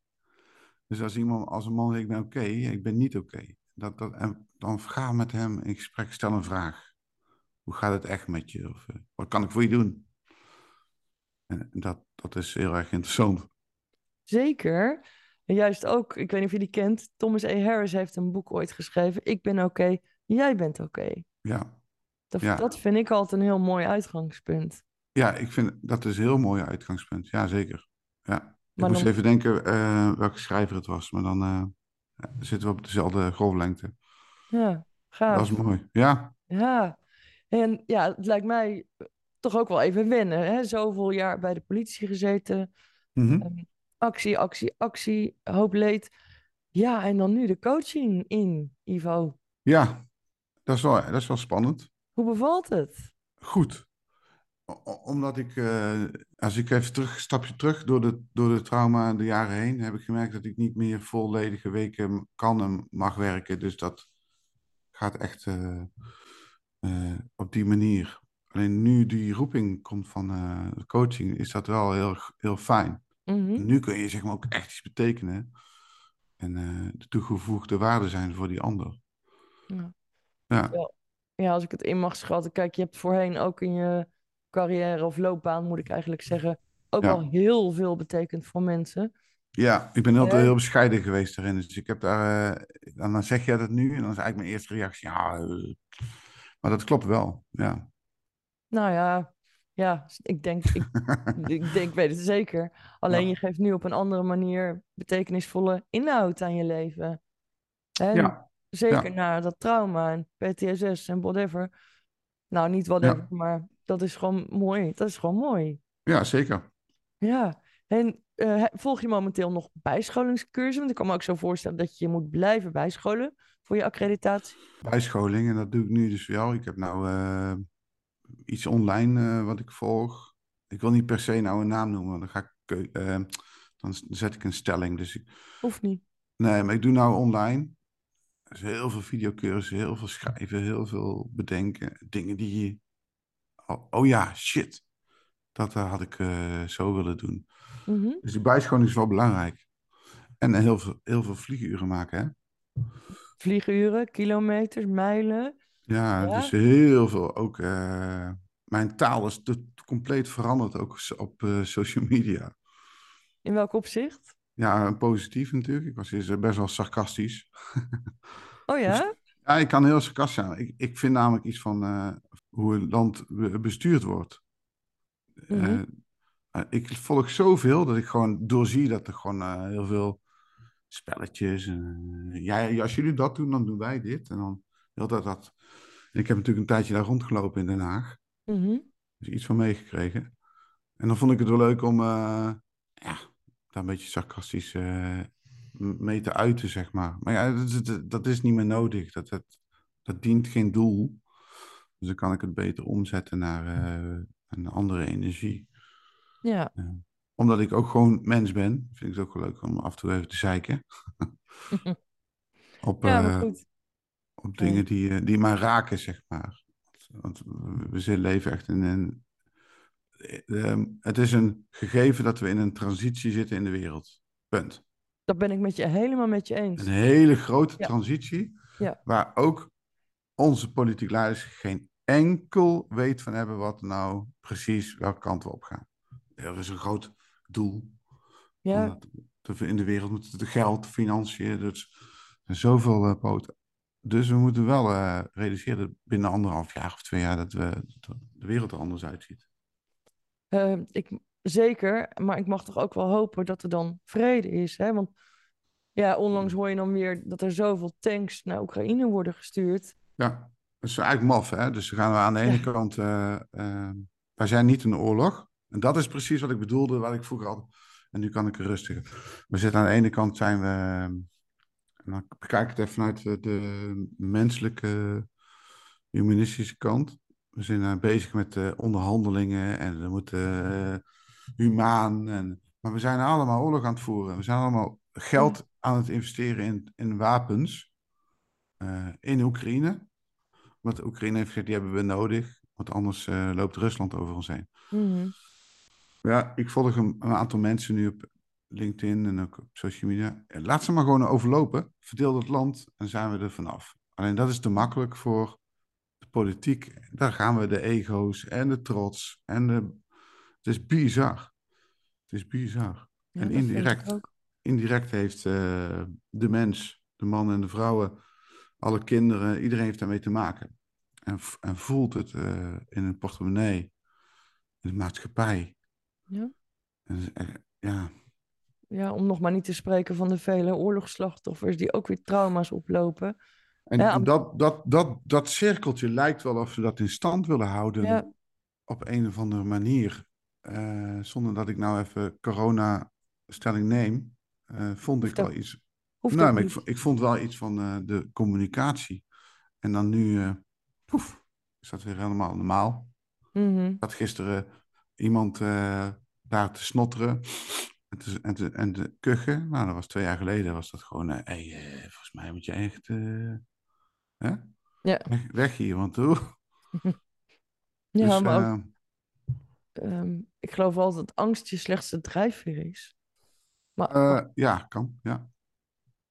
Dus als iemand, als een man zegt ik ben oké, ik ben niet oké. Dat, dat, en dan ga met hem in gesprek, stel een vraag. Hoe gaat het echt met je? Of, eh, wat kan ik voor je doen? En dat, dat is heel erg interessant. Zeker. En juist ook, ik weet niet of je die kent, Thomas A. Harris heeft een boek ooit geschreven, Ik ben oké, jij bent oké. Ja. Dat, Ja. dat vind ik altijd een heel mooi uitgangspunt. Ja, ik vind dat is een heel mooi uitgangspunt. Ja, zeker. Ja. Ik Maar moest dan- even denken eh, welke schrijver het was, maar dan eh, ja, zitten we op dezelfde golflengte. Ja, gaaf. Dat is mooi. Ja, Ja, en ja, het lijkt mij toch ook wel even wennen. Hè? Zoveel jaar bij de politie gezeten. Mhm. Ehm, actie, actie, actie, hoop leed. Ja, en dan nu de coaching in, Ivo. ja. Dat, is wel, dat is wel spannend. Hoe bevalt het? Goed. Omdat ik, eh, als ik even terug, een stapje terug door de, door de trauma de jaren heen, heb ik gemerkt dat ik niet meer volledige weken kan en mag werken. Dus dat gaat echt eh, eh, op die manier. Alleen nu die roeping komt van coaching, is dat wel heel, heel fijn. Mhm. Nu kun je zeg maar ook echt iets betekenen. En de toegevoegde waarde zijn voor die ander. Ja. Ja, Ja, als ik het in mag schatten. Kijk, je hebt voorheen ook in je carrière of loopbaan, moet ik eigenlijk zeggen, ook Ja. al heel veel betekend voor mensen. Ja, ik ben altijd heel bescheiden geweest daarin. Dus ik heb daar, eh, dan dan zeg jij dat nu en dan is eigenlijk mijn eerste reactie, ja, eh. maar dat klopt wel, ja. Nou ja, ja, ik denk, ik, ik, denk, weet het zeker. Alleen Ja. je geeft nu op een andere manier betekenisvolle inhoud aan je leven. En Ja, zeker ja. na dat trauma en PTSS en whatever. Nou, niet whatever, maar dat is gewoon mooi. Dat is gewoon mooi. ja, zeker. Ja. En eh, volg je momenteel nog bijscholingscursussen? Want ik kan me ook zo voorstellen dat je je moet blijven bijscholen voor je accreditatie. Bijscholing en dat doe ik nu dus wel. Ik heb nou eh, iets online eh, wat ik volg. Ik wil niet per se nou een naam noemen, want dan, ga ik, dan zet ik een stelling. Dus ik, Hoeft niet. nee, maar ik doe nou online. Dus heel veel videocursussen, heel veel schrijven, heel veel bedenken. Dingen die je... Oh, oh ja, shit. Dat eh, had ik eh, zo willen doen. Mhm. Dus die bijscholing is wel belangrijk. En eh, heel veel, heel veel vlieguren maken, hè? Vlieguren, kilometers, mijlen. Ja, Ja? dus heel veel. Ook mijn taal is compleet veranderd, ook op social media. In welk opzicht? Ja, positief natuurlijk. Ik was eerst best wel sarcastisch. Oh ja? Ja, ik kan heel sarcastisch zijn. Ik, ik vind namelijk iets van hoe een land be- bestuurd wordt. Mhm. Eh, eh, ik volg zoveel dat ik gewoon doorzie dat er gewoon eh, heel veel spelletjes. en, eh, ja, als jullie dat doen, dan doen wij dit. En dan heel dat, dat. En ik heb natuurlijk een tijdje daar rondgelopen in Den Haag. Mhm. Dus iets van meegekregen. En dan vond ik het wel leuk om eh, ja, daar een beetje sarcastisch eh, mee te uiten, zeg maar. Maar ja, dat, is- dat, dat is niet meer nodig. Dat, dat, dat dient geen doel. Dus dan kan ik het beter omzetten naar eh, een andere energie. Ja. Omdat ik ook gewoon mens ben, vind ik het ook wel leuk om af en toe even te zeiken. op, ja, eh, goed. op dingen die, eh, die mij raken, zeg maar. Want we leven echt in een. eh, het is een gegeven dat we in een transitie zitten in de wereld. Punt. Dat ben ik met je helemaal met je eens. Een hele grote Ja. transitie, Ja. waar ook onze politiek leiders geen enkel weet van hebben wat nou precies welke kant we op gaan. Er is een groot doel. Ja, Omdat in de wereld moet het geld, financiën, dus er zijn zoveel eh, poten. Dus we moeten wel eh, realiseren dat binnen anderhalf jaar of twee jaar dat, we, dat de wereld er anders uitziet. eh, ik, zeker. Maar ik mag toch ook wel hopen dat er dan vrede is. Hè? Want ja, onlangs hoor je dan weer dat er zoveel tanks naar Oekraïne worden gestuurd. Ja, dat is eigenlijk maf. Hè? Dus dan gaan we aan de ene Ja. kant, eh, wij zijn niet in de oorlog. En dat is precies wat ik bedoelde, wat ik vroeger had. En nu kan ik er rustig. We zitten aan de ene kant zijn we, en dan bekijk ik het even vanuit de, de menselijke, humanistische kant. We zijn eh, bezig met onderhandelingen en we moeten humaan. En, maar we zijn allemaal oorlog aan het voeren. We zijn allemaal geld aan het investeren in, in wapens in Oekraïne. Want Oekraïne heeft gezegd, die hebben we nodig. Want anders eh, loopt Rusland over ons heen. Mhm. Ja, ik volg een, een aantal mensen nu op LinkedIn en ook op social media. Laat ze maar gewoon overlopen. Verdeel het land en zijn we er vanaf. Alleen dat is te makkelijk voor de politiek. Daar gaan we de ego's en de trots. En de... Het is bizar. Het is bizar. Ja, En dat indirect. Indirect heeft eh, de mens, de man en de vrouwen, alle kinderen, iedereen heeft daarmee te maken. En, en voelt het eh, in een portemonnee, in de maatschappij. Ja. En, ja, Ja, om nog maar niet te spreken van de vele oorlogsslachtoffers die ook weer trauma's oplopen. en Ja, dat, dat, dat, dat cirkeltje lijkt wel of ze dat in stand willen houden Ja, op een of andere manier. Eh, zonder dat ik nou even corona-stelling neem, eh, vond ik wel iets. Hoeft nou, maar ik, ik vond wel iets van eh, de communicatie. En dan nu, eh poef, is dat weer helemaal normaal. Mhm. Ik had gisteren iemand eh, daar te snotteren en te, en, te, en te kuchen. Nou, dat was twee jaar geleden, was dat gewoon, eh, hey, volgens mij moet je echt, hè? Ja. Weg, weg hier, want hoe? Ja, Dus, maar ook, eh, ehm, ik geloof wel dat angst je slechtste drijfveer is. Maar ja, kan, ja.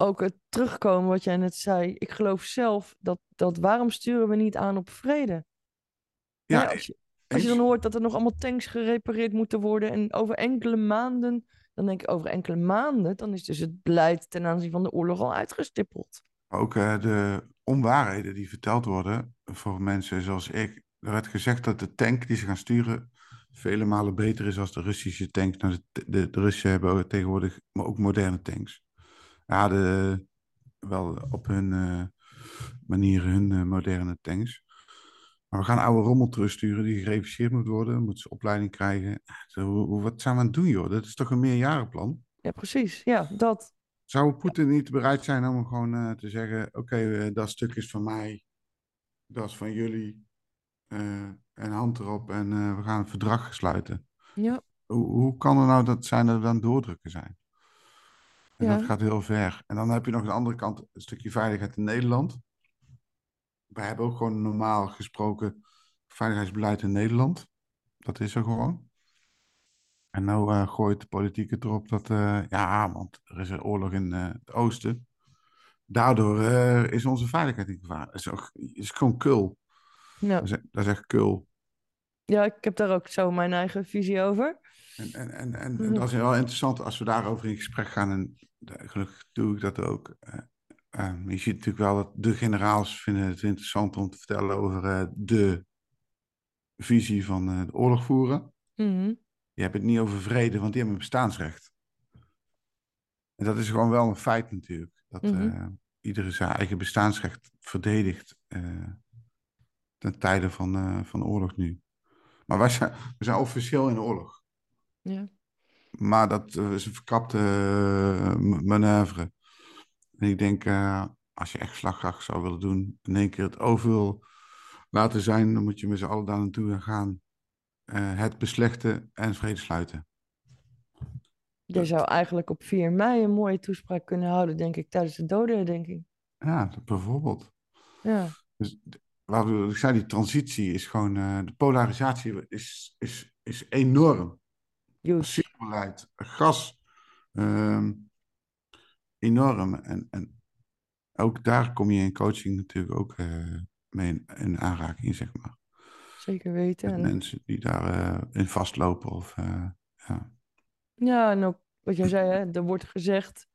Ook het terugkomen wat jij net zei. Ik geloof zelf dat, dat waarom sturen we niet aan op vrede? Ja, als, je, als je eens. dan hoort dat er nog allemaal tanks gerepareerd moeten worden en over enkele maanden, dan denk ik over enkele maanden, dan is dus het beleid ten aanzien van de oorlog al uitgestippeld. Ook eh, de onwaarheden die verteld worden voor mensen zoals ik. Er werd gezegd dat de tank die ze gaan sturen vele malen beter is als de Russische tanks. Nou, de, de, de Russen hebben tegenwoordig maar ook moderne tanks. Ja, de, wel op hun eh, manier hun eh, moderne tanks. Maar we gaan oude rommel terugsturen die gereviseerd moet worden. Moeten ze opleiding krijgen. Zo, wat zijn we aan het doen, joh? Dat is toch een meerjarenplan? Ja, precies. Ja, dat. Zou Poetin niet bereid zijn om gewoon eh, te zeggen: Oké, dat stuk is van mij, dat is van jullie, en hand erop en we gaan een verdrag sluiten? Ja, Hoe, hoe kan er nou dat zijn dat er dan doordrukken zijn? En Ja. dat gaat heel ver. En dan heb je nog aan de andere kant een stukje veiligheid in Nederland. Wij hebben ook gewoon normaal gesproken veiligheidsbeleid in Nederland. Dat is er gewoon. En nou eh, gooit de politiek het erop dat, eh, ja, want er is een oorlog in eh, het oosten. daardoor is onze veiligheid in gevaar. Het is, ook, is gewoon kul. Ja. Dat, is, dat is echt kul. ja, ik heb daar ook zo mijn eigen visie over. En, en, en, en, Mhm. dat is wel interessant als we daarover in gesprek gaan. En gelukkig doe ik dat ook. Eh, eh, je ziet natuurlijk wel dat de generaals vinden het interessant om te vertellen over eh, de visie van eh, de oorlog voeren. Mhm. Je hebt het niet over vrede, want die hebben een bestaansrecht. En dat is gewoon wel een feit natuurlijk. Dat eh, iedereen zijn eigen bestaansrecht verdedigt ten tijde van, van oorlog nu. Maar wij zijn, we zijn officieel in oorlog. Ja. Maar dat eh, is een verkapte eh, ma- manoeuvre. En ik denk, eh, als je echt slagkracht zou willen doen, in één keer het over wil laten zijn, dan moet je met z'n allen daar naartoe gaan. eh, het beslechten en vrede sluiten. Jij zou eigenlijk op 4 mei een mooie toespraak kunnen houden, denk ik, tijdens de dodenherdenking. Ja, dat bijvoorbeeld. Ja, Dus ik zei, die transitie is gewoon, eh, de polarisatie is, is, is enorm. Huge. Asielbeleid, gas, ehm, enorm. En, en ook daar kom je in coaching natuurlijk ook eh, mee in, in aanraking, zeg maar. Zeker weten. Met En, mensen die daarin in vastlopen. Of, eh, ja. ja, en ook wat jij zei, hè, er wordt gezegd.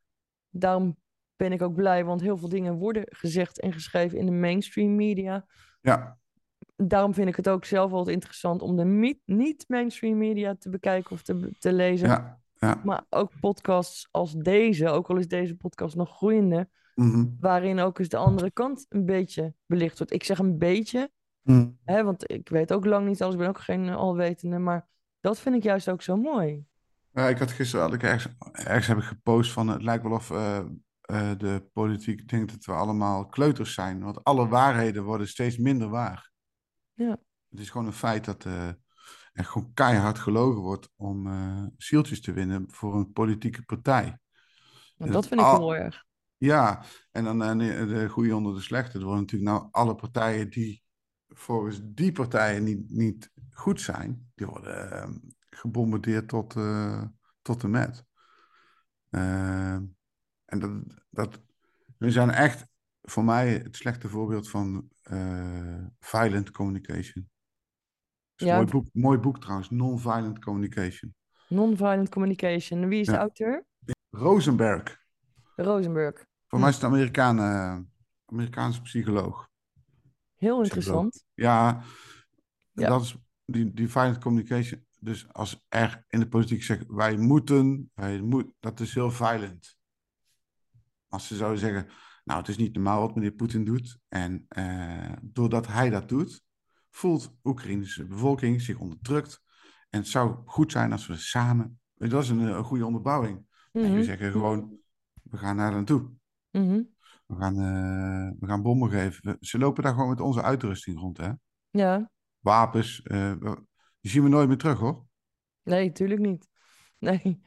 Daarom ben ik ook blij, want heel veel dingen worden gezegd en geschreven in de mainstream media. ja, Daarom vind ik het ook zelf altijd interessant om de niet-mainstream media te bekijken of te, te lezen. ja, ja. Maar ook podcasts als deze, ook al is deze podcast nog groeiende, Mhm. waarin ook eens de andere kant een beetje belicht wordt. Ik zeg een beetje, Mhm. hè, want ik weet ook lang niet alles, ik ben ook geen alwetende, maar dat vind ik juist ook zo mooi. Ja, ik had gisteren had ik ergens, ergens heb ik gepost van het lijkt wel of eh, eh, de politiek denkt dat we allemaal kleuters zijn. Want alle waarheden worden steeds minder waar. Ja. Het is gewoon een feit dat eh, er gewoon keihard gelogen wordt om eh zieltjes te winnen voor een politieke partij. Dus dat vind ik al- heel erg. Ja, en dan eh, de, de goede onder de slechte. Er worden natuurlijk nou alle partijen die volgens die partijen niet, niet goed zijn, die worden eh, gebombardeerd tot, eh, tot en met. Eh, en dat, dat, we zijn echt voor mij het slechte voorbeeld van eh, violent communication. Is Ja. mooi boek, mooi boek trouwens, Non-Violent Communication. Non-violent communication. Wie is de auteur? Rosenberg. Rosenberg. Voor mij is het een Amerikaan, Amerikaanse psycholoog. Heel Psycholoog. interessant. Ja, Ja. dat is die, die violent communication. Dus als er in de politiek zegt, wij moeten, wij moet, dat is heel violent. Als ze zouden zeggen, nou het is niet normaal wat meneer Poetin doet. En eh, doordat hij dat doet, voelt de Oekraïnse bevolking zich onderdrukt. En het zou goed zijn als we samen, dat is een, eh, goede onderbouwing. Mhm. we zeggen gewoon, we gaan daar naartoe. Mhm. We gaan, eh, we gaan bommen geven. We- Ze lopen daar gewoon met onze uitrusting rond, hè. Ja, Wapens. die zien we nooit meer terug, hoor. nee, tuurlijk niet. Nee.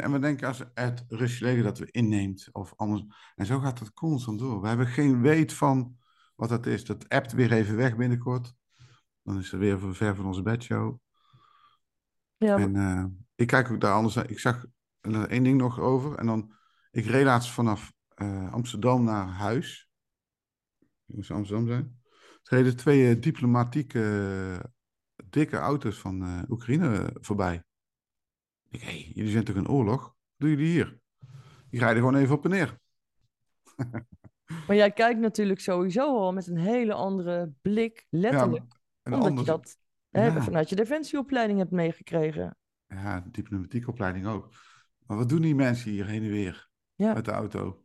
En we denken als het Russische leger dat we inneemt of anders. En zo gaat het constant door. We hebben geen weet van wat dat is. Dat appt weer even weg binnenkort. Dan is er weer van ver van onze bedshow. Ja, En eh, ik kijk ook daar anders naar. Ik zag één ding nog over. En dan, ik reed laatst vanaf eh, Amsterdam naar huis. Ik moest Amsterdam zijn. Er reden twee eh, diplomatieke dikke auto's van Oekraïne voorbij. Ik denk, jullie zijn toch in oorlog? Wat doen jullie hier? Die rijden gewoon even op en neer. maar jij kijkt natuurlijk sowieso al met een hele andere blik, letterlijk. Ja, en omdat anders, je dat hè, Ja. vanuit je defensieopleiding hebt meegekregen. Ja, diplomatieke opleiding ook. Maar wat doen die mensen hier heen en weer Ja. met de auto?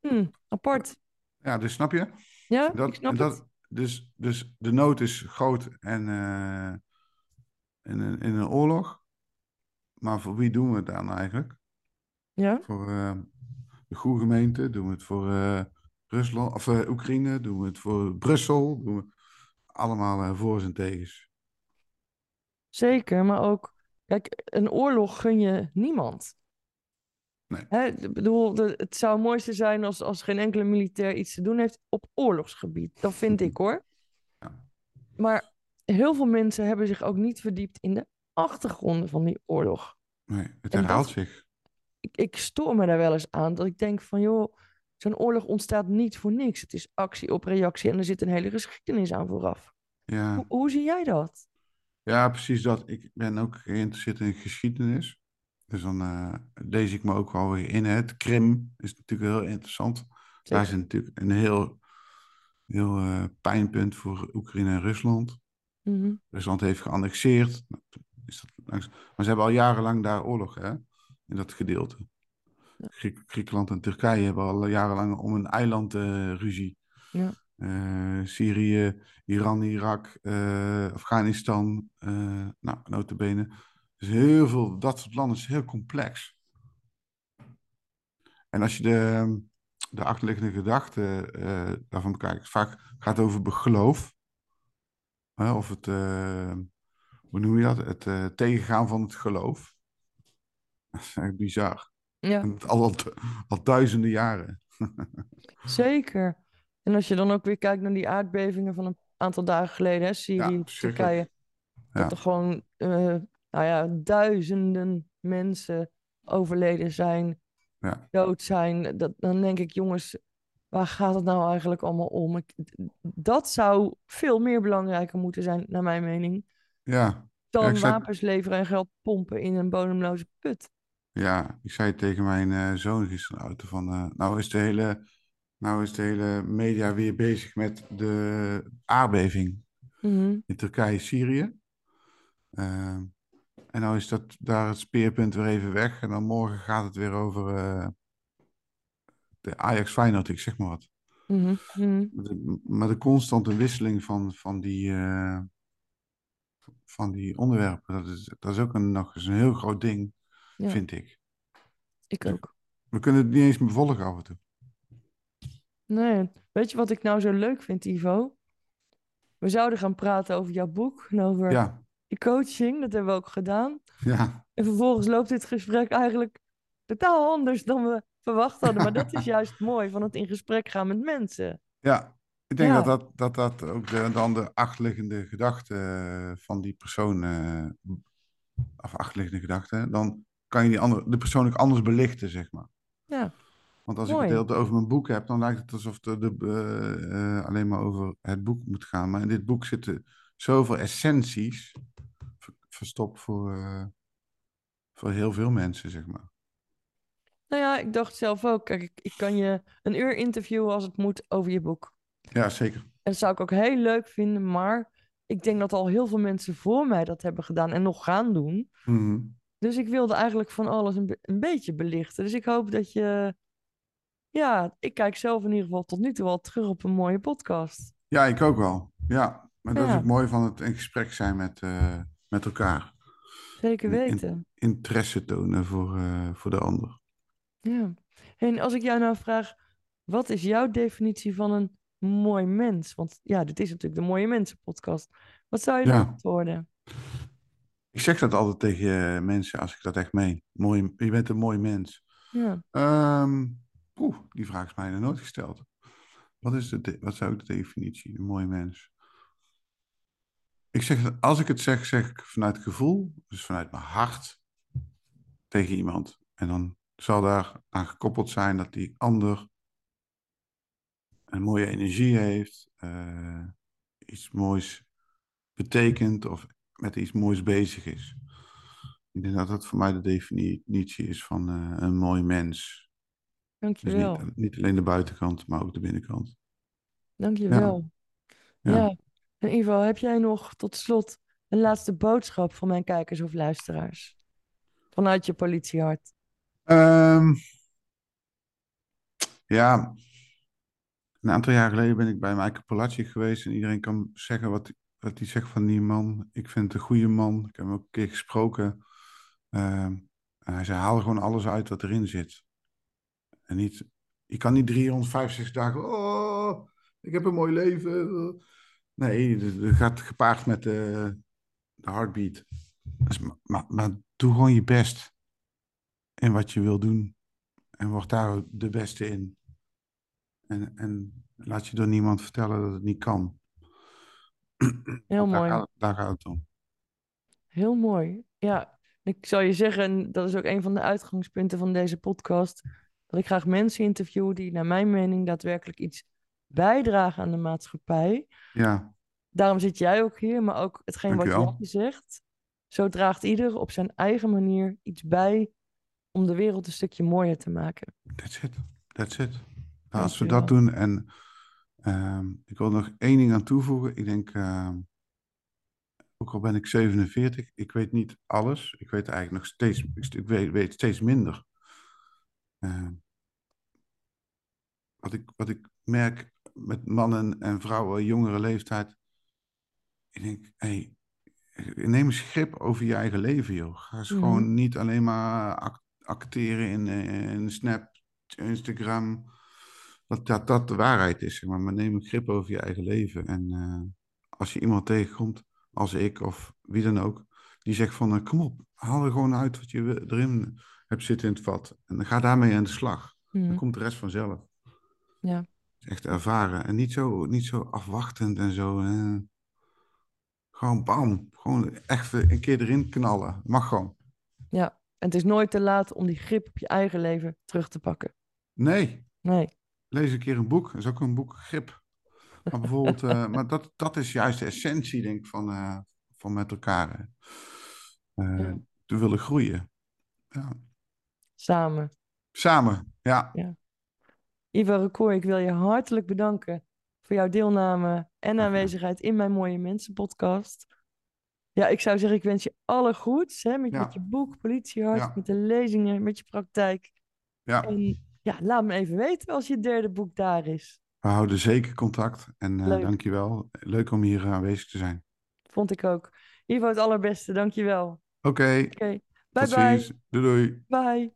Hm, apart. Ja, dus snap je? Ja, Dat, ik snap dat, het. Dus, dus de nood is groot en eh, in, een, in een oorlog. Maar voor wie doen we het dan eigenlijk? Ja, Voor eh, de goede gemeente? Doen we het voor eh, Rusland of eh, Oekraïne? Doen we het voor Brussel? Doen we allemaal voor's en tegens? zeker. Maar ook, kijk, een oorlog gun je niemand. Nee. Hè, ik bedoel, het zou het mooiste zijn als, als geen enkele militair iets te doen heeft op oorlogsgebied. Dat vind ik hoor. Ja. Maar heel veel mensen hebben zich ook niet verdiept in de achtergronden van die oorlog. Nee, het herhaalt dat- zich. ik, ik stoor me daar wel eens aan. Dat ik denk van, joh, zo'n oorlog ontstaat niet voor niks. Het is actie op reactie en er zit een hele geschiedenis aan vooraf. Ja. Hoe, hoe zie jij dat? Ja, precies dat. Ik ben ook geïnteresseerd in geschiedenis. Dus dan uh, lees ik me ook wel weer in. Het Krim is natuurlijk heel interessant. Zeker. Daar is natuurlijk een heel, heel uh, pijnpunt voor Oekraïne en Rusland. Mm -hmm. Rusland heeft geannexeerd. Is dat, maar ze hebben al jarenlang daar oorlog, hè? In dat gedeelte. Ja. Griek, Griekenland en Turkije hebben al jarenlang om een eiland uh, ruzie. Ja. Uh, Syrië, Iran, Irak, uh, Afghanistan, uh, nou, notabene. Dus heel veel, dat soort landen is heel complex. En als je de, de achterliggende gedachte daarvan bekijkt, vaak gaat het over geloof. Of het, hoe noem je dat? Het tegengaan van het geloof. Dat is echt bizar. Ja. Al, al, al duizenden jaren. Zeker. En als je dan ook weer kijkt naar die aardbevingen van een aantal dagen geleden, hè, Syrië, Ja, Turkije, dat Ja. er gewoon eh, nou ja, duizenden mensen overleden zijn, Ja. dood zijn. Dat, dan denk ik, jongens, waar gaat het nou eigenlijk allemaal om? Ik, dat zou veel meer belangrijker moeten zijn, naar mijn mening, Ja, dan Ja, ik zei- wapens leveren en geld pompen in een bodemloze put. ja, ik zei tegen mijn eh, zoon gisteren auto van, eh, nou is de hele, nou is de hele media weer bezig met de aardbeving Mhm. in Turkije, Syrië. Eh, en nou is dat daar het speerpunt weer even weg. En dan morgen gaat het weer over de Ajax Feyenoord, ik zeg maar wat. Mhm. Mhm. De- maar de constante wisseling van, van, die, eh, van die onderwerpen, dat is, dat is ook een, nog eens een heel groot ding, Ja. vind ik. Ik ook. We kunnen het niet eens meer volgen af en toe. Nee, weet je wat ik nou zo leuk vind, Ivo? We zouden gaan praten over jouw boek en over Ja, je coaching. Dat hebben we ook gedaan. ja, En vervolgens loopt dit gesprek eigenlijk totaal anders dan we verwacht hadden. Maar dat is juist mooi van het in gesprek gaan met mensen. ja. Ik denk Ja. dat, dat, dat dat ook de, dan de achterliggende gedachte eh, van die persoon, eh, of achterliggende gedachte, dan kan je die andere, de persoon ook anders belichten, zeg maar. Ja, Want als ik het de hele tijd over mijn boek heb, dan lijkt het alsof het de, eh, alleen maar over het boek moet gaan. Maar in dit boek zitten zoveel essenties ver- verstopt voor, voor heel veel mensen, zeg maar. Nou ja, ik dacht zelf ook. Kijk, ik, ik kan je een uur interviewen als het moet over je boek. Ja, zeker. En dat zou ik ook heel leuk vinden. Maar ik denk dat al heel veel mensen voor mij dat hebben gedaan en nog gaan doen. Mhm. Dus ik wilde eigenlijk van alles een, be- een beetje belichten. Dus ik hoop dat je. Ja, ik kijk zelf in ieder geval tot nu toe al terug op een mooie podcast. Ja, ik ook wel. Ja, maar dat is Ja. ook mooi van het in gesprek zijn met, eh, met elkaar. Zeker In- weten. Interesse tonen voor, eh, voor de ander. Ja. En als ik jou nou vraag, wat is jouw definitie van een mooi mens? Want ja, dit is natuurlijk de Mooie Mensen podcast. Wat zou je Ja. dan antwoorden? Ik zeg dat altijd tegen eh, mensen als ik dat echt meen. Mooi, je bent een mooi mens. Ja. Oeh, die vraag is mij nog nooit gesteld. Wat, is de, wat zou ik de definitie, een mooi mens? Ik zeg, als ik het zeg, zeg ik vanuit gevoel, dus vanuit mijn hart tegen iemand. En dan zal daar aan gekoppeld zijn dat die ander een mooie energie heeft, eh, iets moois betekent of met iets moois bezig is. Ik denk dat dat voor mij de definitie is van eh, een mooi mens. Dus Dankjewel. niet, niet alleen de buitenkant, maar ook de binnenkant. Dankjewel. Ja. Ja. En Ivo, heb jij nog tot slot een laatste boodschap voor mijn kijkers of luisteraars? Vanuit je politiehart. Ehm, ja, een aantal jaar geleden ben ik bij Michael Palacic geweest en iedereen kan zeggen wat, wat hij zegt van die man. Ik vind het een goede man. Ik heb hem ook een keer gesproken. Ehm, en hij zei, haal gewoon alles uit wat erin zit. En niet, je kan niet 365 dagen, oh, ik heb een mooi leven. Nee, dat gaat gepaard met de, de heartbeat. Dus, maar, maar doe gewoon je best in wat je wil doen. En word daar de beste in. En, en laat je door niemand vertellen dat het niet kan. Heel daar mooi. Gaat, daar gaat het om. Heel mooi. Ja, Ik zou je zeggen, dat is ook een van de uitgangspunten van deze podcast, dat ik graag mensen interview die naar mijn mening daadwerkelijk iets bijdragen aan de maatschappij. Ja. Daarom zit jij ook hier, maar ook hetgeen wat jij zegt. Zo draagt ieder op zijn eigen manier iets bij om de wereld een stukje mooier te maken. That's it. That's it. Nou, als we dat doen en ehm, ik wil nog één ding aan toevoegen. Ik denk, ehm, ook al ben ik 47, ik weet niet alles. Ik weet eigenlijk nog steeds, ik weet, weet steeds minder. Ehm, wat, ik, wat ik merk met mannen en vrouwen, jongere leeftijd. Ik denk, hey, neem eens grip over je eigen leven, joh. Ga eens Mhm. gewoon niet alleen maar acteren in, eh, in Snap, Instagram. Dat, dat dat de waarheid is, zeg maar. Maar neem een grip over je eigen leven. En eh, als je iemand tegenkomt, als ik of wie dan ook, die zegt van, eh, kom op, haal er gewoon uit wat je erin hebt zitten in het vat. En dan ga daarmee aan de slag. Dan Mhm. komt de rest vanzelf. Ja. Echt ervaren. En niet zo, niet zo afwachtend en zo. Gewoon bam. Gewoon echt een keer erin knallen. Mag gewoon. ja, en het is nooit te laat om die grip op je eigen leven terug te pakken. Nee, Nee, lees een keer een boek. Dat is ook een boek grip. Maar bijvoorbeeld, eh, maar dat, dat is juist de essentie, denk ik, van, eh, van met elkaar. Ja. Te willen groeien. Ja. samen. Samen, ja. Ivo Rekoor, ik wil je hartelijk bedanken voor jouw deelname en aanwezigheid in mijn Mooie Mensen podcast. Ja, ik zou zeggen, ik wens je alle goeds hè, met, Ja. met je boek, Politiehart, Ja. met de lezingen, met je praktijk. ja. En ja, laat me even weten als je derde boek daar is. We houden zeker contact. En eh Leuk. dankjewel. Leuk om hier eh, aanwezig te zijn. Vond ik ook. Ivo, het allerbeste, dankjewel. Oké, Oké, bye tot bye. ziens. Doei doei. Bye.